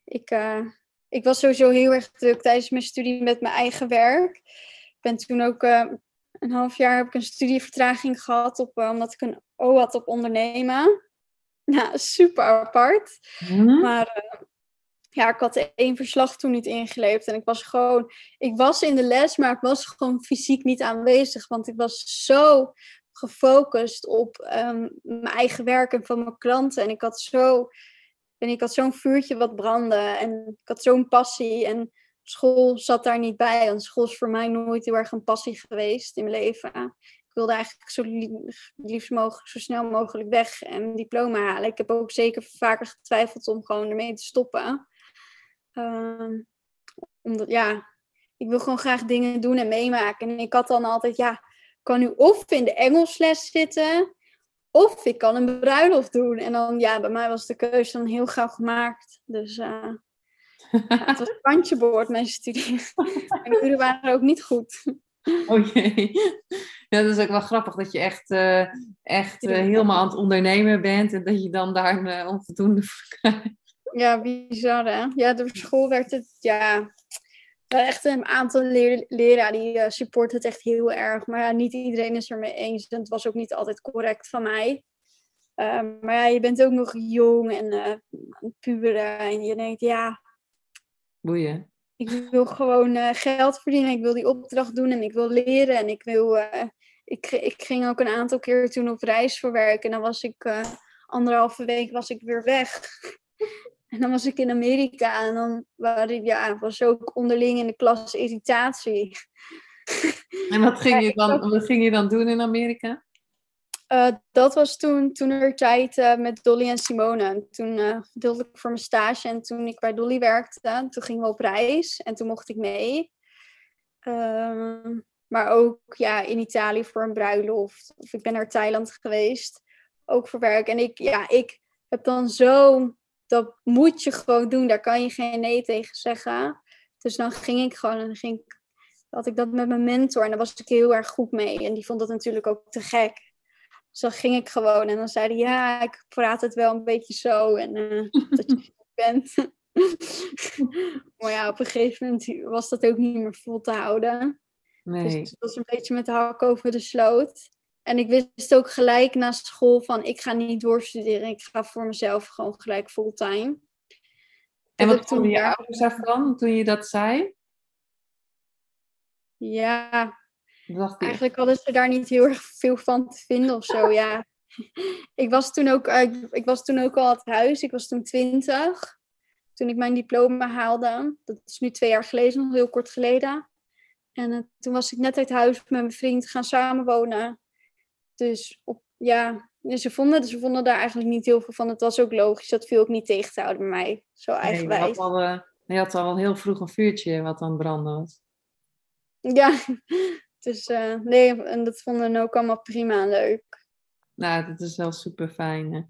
Ik, uh, ik was sowieso heel erg druk tijdens mijn studie met mijn eigen werk. Ik ben toen ook uh, een half jaar heb ik een studievertraging gehad op, uh, omdat ik een O had op ondernemen. Nou, super apart. Mm Maar uh, ja, ik had één verslag toen niet ingeleverd. En ik was gewoon, ik was in de les, maar ik was gewoon fysiek niet aanwezig. Want ik was zo gefocust op um, mijn eigen werk en van mijn klanten. En ik had zo en ik had zo'n vuurtje wat brandde en ik had zo'n passie. En school zat daar niet bij, want school is voor mij nooit heel erg een passie geweest in mijn leven. Ik wilde eigenlijk zo liefst mogelijk, zo snel mogelijk weg en een diploma halen. Ik heb ook zeker vaker getwijfeld om gewoon ermee te stoppen. Um, omdat, ja, ik wil gewoon graag dingen doen en meemaken. En ik had dan altijd, ja, kan nu of in de Engelsles zitten, of ik kan een bruiloft doen. En dan, ja, bij mij was de keuze dan heel gauw gemaakt. Dus uh, ja, het was een kantje boord, mijn studie. en de uren waren ook niet goed. Oh jee. Ja, dat is ook wel grappig dat je echt, uh, echt uh, helemaal aan het ondernemen bent en dat je dan daar een onvoldoende voor krijgt. Ja, bizar hè? Ja, door school werd het, ja, echt een aantal leer leraren die uh, supporten het echt heel erg. Maar ja, niet iedereen is er mee eens. En het was ook niet altijd correct van mij. Uh, maar ja, je bent ook nog jong en uh. En je denkt, ja... Boeien. Ik wil gewoon uh, geld verdienen. Ik wil die opdracht doen en ik wil leren. En ik wil... ik, ik ging ook een aantal keer toen op reis voor werk. En dan was ik... anderhalve week was ik weer weg. En dan was ik in Amerika en dan waren, ja, was ook onderling in de klas irritatie. En wat ging, je dan, wat ging je dan doen in Amerika? Uh, dat was toen, toen er tijd uh, met Dolly en Simone. Toen uh, deelde ik voor mijn stage en toen ik bij Dolly werkte, toen gingen we op reis en toen mocht ik mee. Ehm, maar ook ja, in Italië voor een bruiloft. Of ik ben naar Thailand geweest, ook voor werk. En ik, ja, ik heb dan zo dat moet je gewoon doen. Daar kan je geen nee tegen zeggen. Dus dan ging ik gewoon en dan ging ik, had ik dat met mijn mentor. En daar was ik heel erg goed mee. En die vond dat natuurlijk ook te gek. Dus dan ging ik gewoon en dan zei hij, ja, ik praat het wel een beetje zo. En uh, dat je bent. maar ja, op een gegeven moment was dat ook niet meer vol te houden. Dus nee. Dus het was een beetje met de hak over de sloot. En ik wist ook gelijk na school van ik ga niet doorstuderen. Ik ga voor mezelf gewoon gelijk fulltime. En wat vonden je ouders daarvan toen je dat zei? Ja, eigenlijk hadden ze daar niet heel erg veel van te vinden of zo. ja. ik, was toen ook, ik was toen ook al uit huis. Ik was toen twintig. Toen ik mijn diploma haalde. Dat is nu twee jaar geleden, nog heel kort geleden. En uh, toen was ik net uit huis met mijn vriend gaan samenwonen. Dus op, ja, ze vonden, ze vonden daar eigenlijk niet heel veel van. Het was ook logisch. Dat viel ook niet tegen te houden bij mij. Zo eigenwijs. Nee, je, had al, uh, je had al heel vroeg een vuurtje wat aan het branden was. Ja, dus uh, nee, en dat vonden ook allemaal prima en leuk. Nou, dat is wel super fijn.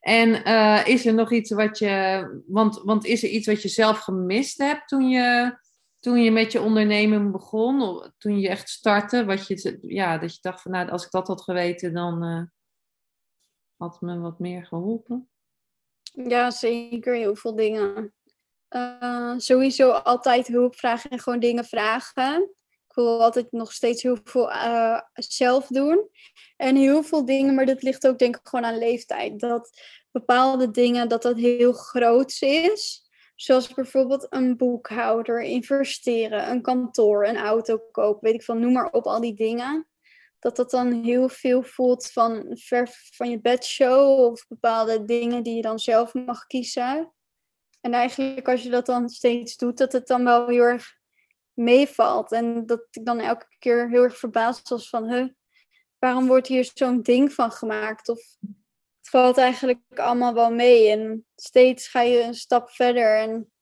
En uh, is er nog iets wat je, want, want is er iets wat je zelf gemist hebt toen je toen je met je onderneming begon, toen je echt startte, wat je, ja, dat je dacht van nou, als ik dat had geweten, dan uh, had me wat meer geholpen? Ja, zeker heel veel dingen. Uh, sowieso altijd hulp vragen en gewoon dingen vragen. Ik wil altijd nog steeds heel veel uh, zelf doen. En heel veel dingen, maar dat ligt ook denk ik gewoon aan leeftijd. Dat bepaalde dingen, dat dat heel groot is. Zoals bijvoorbeeld een boekhouder, investeren, een kantoor, een auto kopen, weet ik van, noem maar op al die dingen. Dat dat dan heel veel voelt van ver van je bedshow of bepaalde dingen die je dan zelf mag kiezen. En eigenlijk als je dat dan steeds doet, dat het dan wel heel erg meevalt. En dat ik dan elke keer heel erg verbaasd was van, huh, waarom wordt hier zo'n ding van gemaakt? Of valt eigenlijk allemaal wel mee. En steeds ga je een stap verder. En,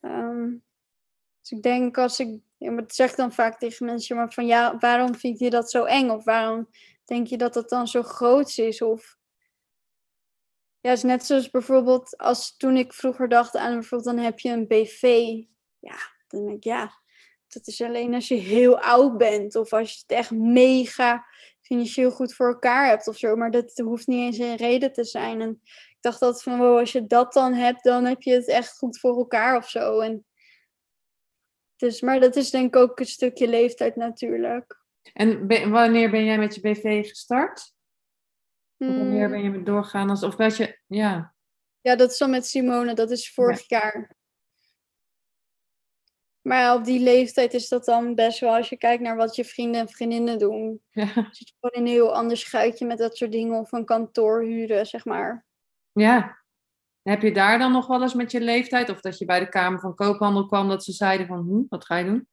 um, dus ik denk als ik, ja, maar het zeg dan vaak tegen mensen, maar van ja, waarom vind je dat zo eng? Of waarom denk je dat dat dan zo groot is? Of ja, het is net zoals bijvoorbeeld als toen ik vroeger dacht aan bijvoorbeeld dan heb je een BV. Ja, dan denk ik ja, dat is alleen als je heel oud bent of als je het echt mega financieel goed voor elkaar hebt of zo. Maar dat hoeft niet eens een reden te zijn. En ik dacht dat van, wow, als je dat dan hebt, dan heb je het echt goed voor elkaar of zo. En dus, maar dat is denk ik ook een stukje leeftijd natuurlijk. En wanneer ben jij met je BV gestart? wanneer hmm. ben je met doorgaan? Als, of dat je, ja. Ja, dat is dan met Simone, dat is vorig jaar. Maar op die leeftijd is dat dan best wel, als je kijkt naar wat je vrienden en vriendinnen doen. Ja. Zit je gewoon in een heel ander schuitje met dat soort dingen of een kantoor huren, zeg maar. Ja. Heb je daar dan nog wel eens met je leeftijd, of dat je bij de Kamer van Koophandel kwam, dat ze zeiden van, hm, wat ga je doen?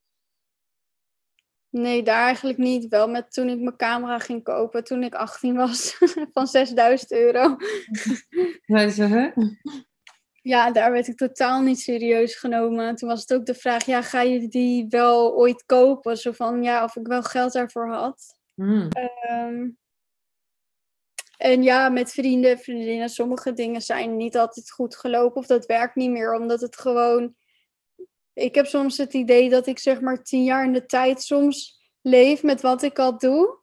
Nee, daar eigenlijk niet. Wel met toen ik mijn camera ging kopen, toen ik 18 was, van 6000 euro. Zeiden ze, hè? Ja, daar werd ik totaal niet serieus genomen. Toen was het ook de vraag, ja, ga je die wel ooit kopen? Zo van, ja, of ik wel geld daarvoor had. Hmm. Ehm, en ja, met vrienden, vriendinnen, sommige dingen zijn niet altijd goed gelopen of dat werkt niet meer, omdat het gewoon. Ik heb soms het idee dat ik zeg maar tien jaar in de tijd soms leef met wat ik al doe.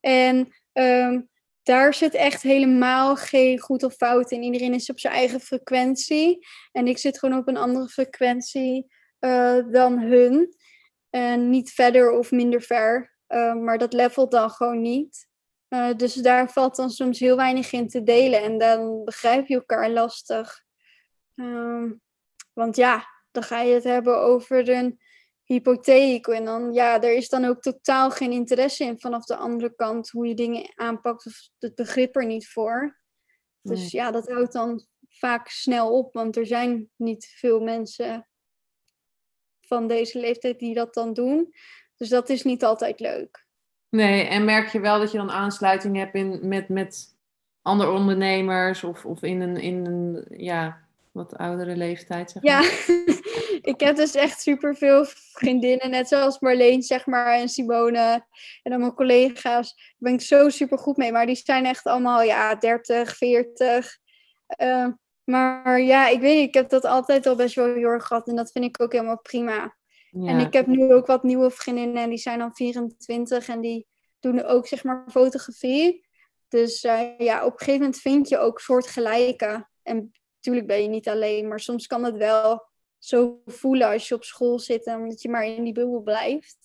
En ehm, daar zit echt helemaal geen goed of fout in. Iedereen is op zijn eigen frequentie. En ik zit gewoon op een andere frequentie eh, dan hun. En niet verder of minder ver. Uh, maar dat levelt dan gewoon niet. Uh, dus daar valt dan soms heel weinig in te delen. En dan begrijp je elkaar lastig. Uh, want ja, dan ga je het hebben over een hypotheek. En dan, ja, er is dan ook totaal geen interesse in vanaf de andere kant hoe je dingen aanpakt. Of het begrip er niet voor. Dus Nee. ja, dat houdt dan vaak snel op. Want er zijn niet veel mensen van deze leeftijd die dat dan doen. Dus dat is niet altijd leuk. Nee, en merk je wel dat je dan aansluiting hebt in, met, met andere ondernemers of, of in een, in een ja, wat oudere leeftijd, zeg Ja, maar. ik heb dus echt superveel vriendinnen, net zoals Marleen, zeg maar, en Simone en dan mijn collega's. Daar ben ik zo super goed mee, maar die zijn echt allemaal, ja, 30, 40. Eh, maar ja, ik weet niet, ik heb dat altijd al best wel heel erg gehad en dat vind ik ook helemaal prima. En ik heb nu ook wat nieuwe vriendinnen en die zijn dan 24 en die doen ook, zeg maar, fotografie. Dus eh, ja, op een gegeven moment vind je ook soortgelijke. En natuurlijk ben je niet alleen, maar soms kan het wel zo voelen als je op school zit en omdat je maar in die bubbel blijft.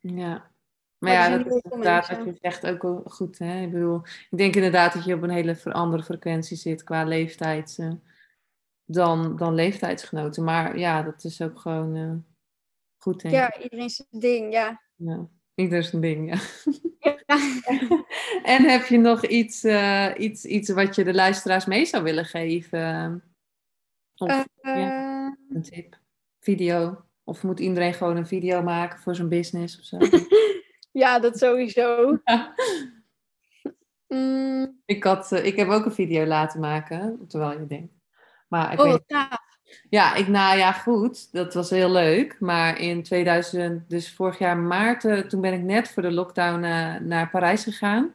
Ja. Maar ja, dat is inderdaad wat je zegt ook wel goed. Hè? Ik bedoel, ik denk inderdaad dat je op een hele andere frequentie zit qua leeftijd eh, dan, dan leeftijdsgenoten. Maar ja, dat is ook gewoon eh, goed, denk ik. Ja, iedereen zijn ding, ja. Ja. Ieder zijn ding, ja. ja. En heb je nog iets, eh, iets, iets wat je de luisteraars mee zou willen geven? Of Eh, een tip? Video? Of moet iedereen gewoon een video maken voor zijn business of zo? ja, dat sowieso. Ja. Mm, ik, had, eh, ik heb ook een video laten maken, terwijl je denkt. Maar ik oh, weet, gaaf. ja, ik, nou ja, goed, dat was heel leuk. Maar in 2000, dus vorig jaar maart, eh, toen ben ik net voor de lockdown eh, naar Parijs gegaan.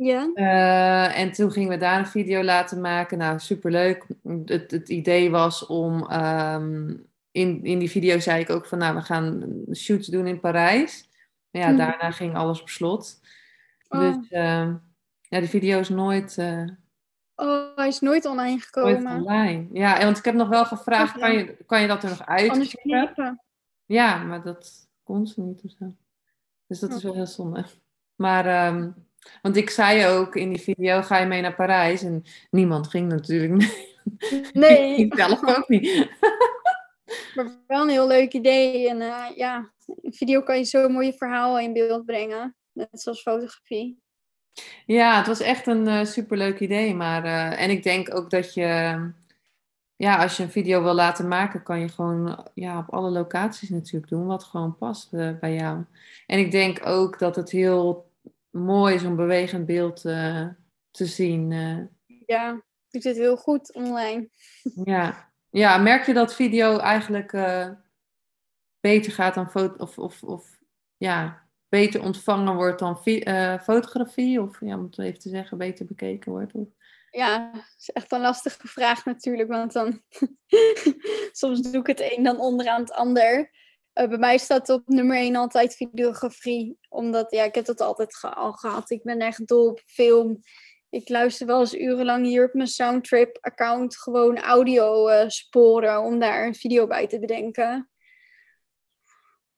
Ja, Eh, en toen gingen we daar een video laten maken. Nou, superleuk. Het, het idee was om... ehm, in, in die video zei ik ook van... Nou, we gaan shoots doen in Parijs. Maar ja, Mhm. daarna ging alles op slot. Oh. Dus ehm, ja, die video is nooit, eh, oh, hij is nooit online nooit gekomen. online. Ja, want ik heb nog wel gevraagd... Kan je, kan je dat er nog Anders knippen. Ja, maar dat kon ze niet of zo. Dus dat is wel heel zonde. Maar, ehm, want ik zei ook in die video, ga je mee naar Parijs? En niemand ging natuurlijk mee. Nee. ik zelf ook niet. Maar wel een heel leuk idee. En eh, ja, in video kan je zo'n mooie verhaal in beeld brengen. Net zoals fotografie. Ja, het was echt een eh, superleuk idee. Maar, eh, en ik denk ook dat je, ja, als je een video wil laten maken, kan je gewoon ja, op alle locaties natuurlijk doen, wat gewoon past bij jou. En ik denk ook dat het heel mooi om bewegend beeld eh, te zien. eh. Ja, doet het heel goed online. Ja. ja, merk je dat video eigenlijk eh, beter gaat dan foto of, of, of ja, beter ontvangen wordt dan eh, fotografie? Of ja, om het even te zeggen, beter bekeken wordt? Of... Ja, dat is echt een lastige vraag natuurlijk. Want dan soms doe ik het een dan onderaan het ander. Eh, bij mij staat op nummer 1 altijd videografie. Omdat, ja, ik heb dat altijd al gehad. Ik ben echt dol op film. Ik luister wel eens urenlang hier op mijn Soundtrip-account gewoon audio eh, om daar een video bij te bedenken.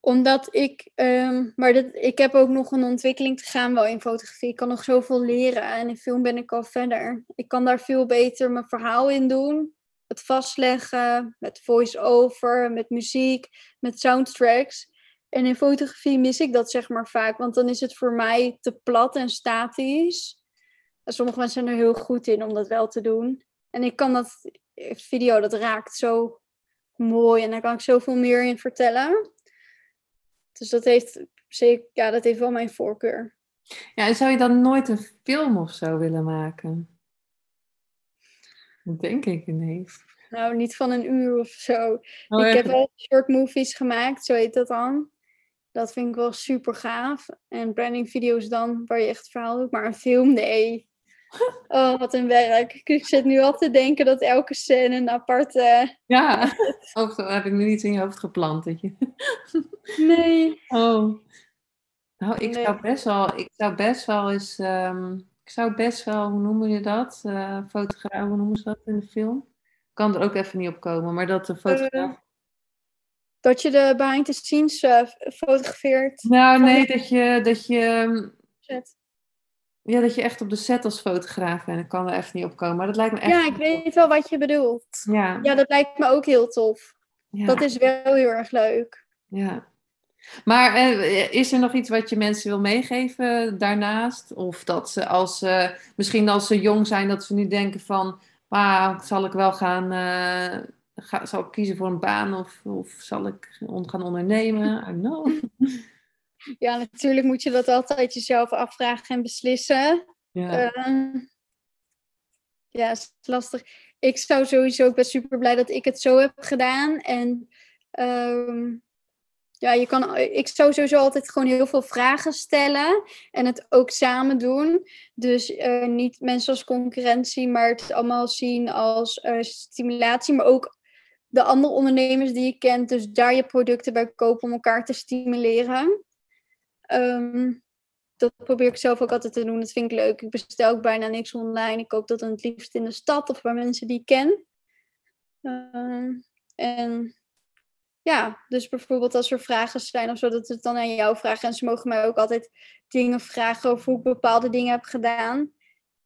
Omdat ik, ehm, maar ik heb ook nog een ontwikkeling te gaan wel in fotografie. Ik kan nog zoveel leren en in film ben ik al verder. Ik kan daar veel beter mijn verhaal in doen. Het vastleggen, met voice-over, met muziek, met soundtracks. En in fotografie mis ik dat zeg maar vaak, want dan is het voor mij te plat en statisch. En sommige mensen zijn er heel goed in om dat wel te doen. En ik kan dat video, dat raakt zo mooi en daar kan ik zoveel meer in vertellen. Dus dat heeft zeker, ja, dat heeft wel mijn voorkeur. Ja, en zou je dan nooit een film of zo willen maken? Dat denk ik ineens. Nou, niet van een uur of zo. Oh, ik heb wel short movies gemaakt, zo heet dat dan. Dat vind ik wel super gaaf. En branding video's dan, waar je echt verhaal doet. Maar een film, nee. Oh, wat een werk. Ik zit nu al te denken dat elke scène een aparte... Ja, of dat heb ik nu niet in je hoofd geplant. Dat je... Nee. Oh. Nou, ik Nee. zou best wel, ik zou best wel eens, ehm, ik zou best wel, hoe noem je dat? Eh fotograaf, hoe noemen ze dat in de film? Ik kan er ook even niet op komen, maar dat de fotograaf. Dat je de behind the scenes eh, fotografeert. nou, nee, dat je, dat je, ehm, ja, dat je echt op de set als fotograaf bent. Ik kan er even niet op komen, maar dat lijkt me echt. Ja, ik weet wel wat je bedoelt. Ja, Ja, dat lijkt me ook heel tof. ja, Dat is wel heel erg leuk. ja. Maar eh, is er nog iets wat je mensen wil meegeven daarnaast? Of dat ze als ze, misschien als ze jong zijn, dat ze nu denken van, ah, zal ik wel gaan, eh, ga, zal ik kiezen voor een baan of, of zal ik on- gaan ondernemen? I know. Ja, natuurlijk moet je dat altijd jezelf afvragen en beslissen. Ja, Ehm, ja, is lastig. Ik zou sowieso, ik ben super blij dat ik het zo heb gedaan. En ehm, ja, je kan, ik zou sowieso altijd gewoon heel veel vragen stellen en het ook samen doen. Dus eh, niet mensen als concurrentie, maar het allemaal zien als eh, stimulatie, maar ook de andere ondernemers die je kent. Dus daar je producten bij kopen om elkaar te stimuleren. Ehm, dat probeer ik zelf ook altijd te doen. Dat vind ik leuk. Ik bestel ook bijna niks online. Ik koop dat dan het liefst in de stad of bij mensen die ik ken. Ehm, en ja, dus bijvoorbeeld als er vragen zijn of zo, dat het dan aan jou vragen. En ze mogen mij ook altijd dingen vragen over hoe ik bepaalde dingen heb gedaan.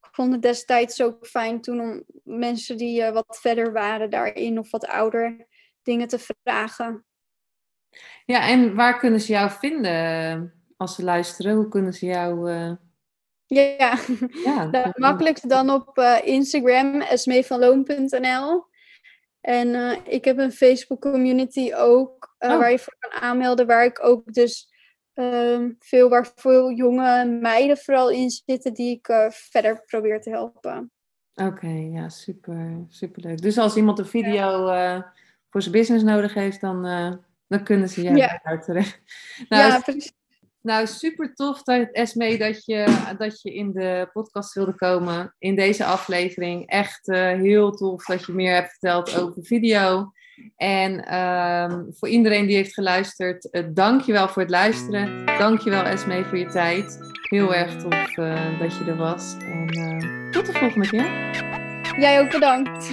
Ik vond het destijds ook fijn toen om mensen die eh, wat verder waren daarin of wat ouder dingen te vragen. ja, en waar kunnen ze jou vinden als ze luisteren? Hoe kunnen ze jou... eh, Ja, ja, Nou, makkelijkst dan op eh, Instagram, esmeevanloon.nl. En eh, ik heb een Facebook community ook, eh, Oh. waar je voor kan aanmelden, waar ik ook dus ehm, veel, waar veel jonge meiden vooral in zitten, die ik eh, verder probeer te helpen. Oké, ja, super, superleuk. Dus als iemand een video voor zijn business nodig heeft, dan, dan kunnen ze jou Ja. terecht. Nou, ja, precies. Nou, super tof dat, Esme, dat je, dat je in de podcast wilde komen. In deze aflevering. Echt eh, heel tof dat je meer hebt verteld over video. En ehm, voor iedereen die heeft geluisterd, je wel voor het luisteren. Dank je wel, Esme, voor je tijd. Heel erg tof eh, dat je er was. En eh, tot de volgende keer. Jij ook bedankt.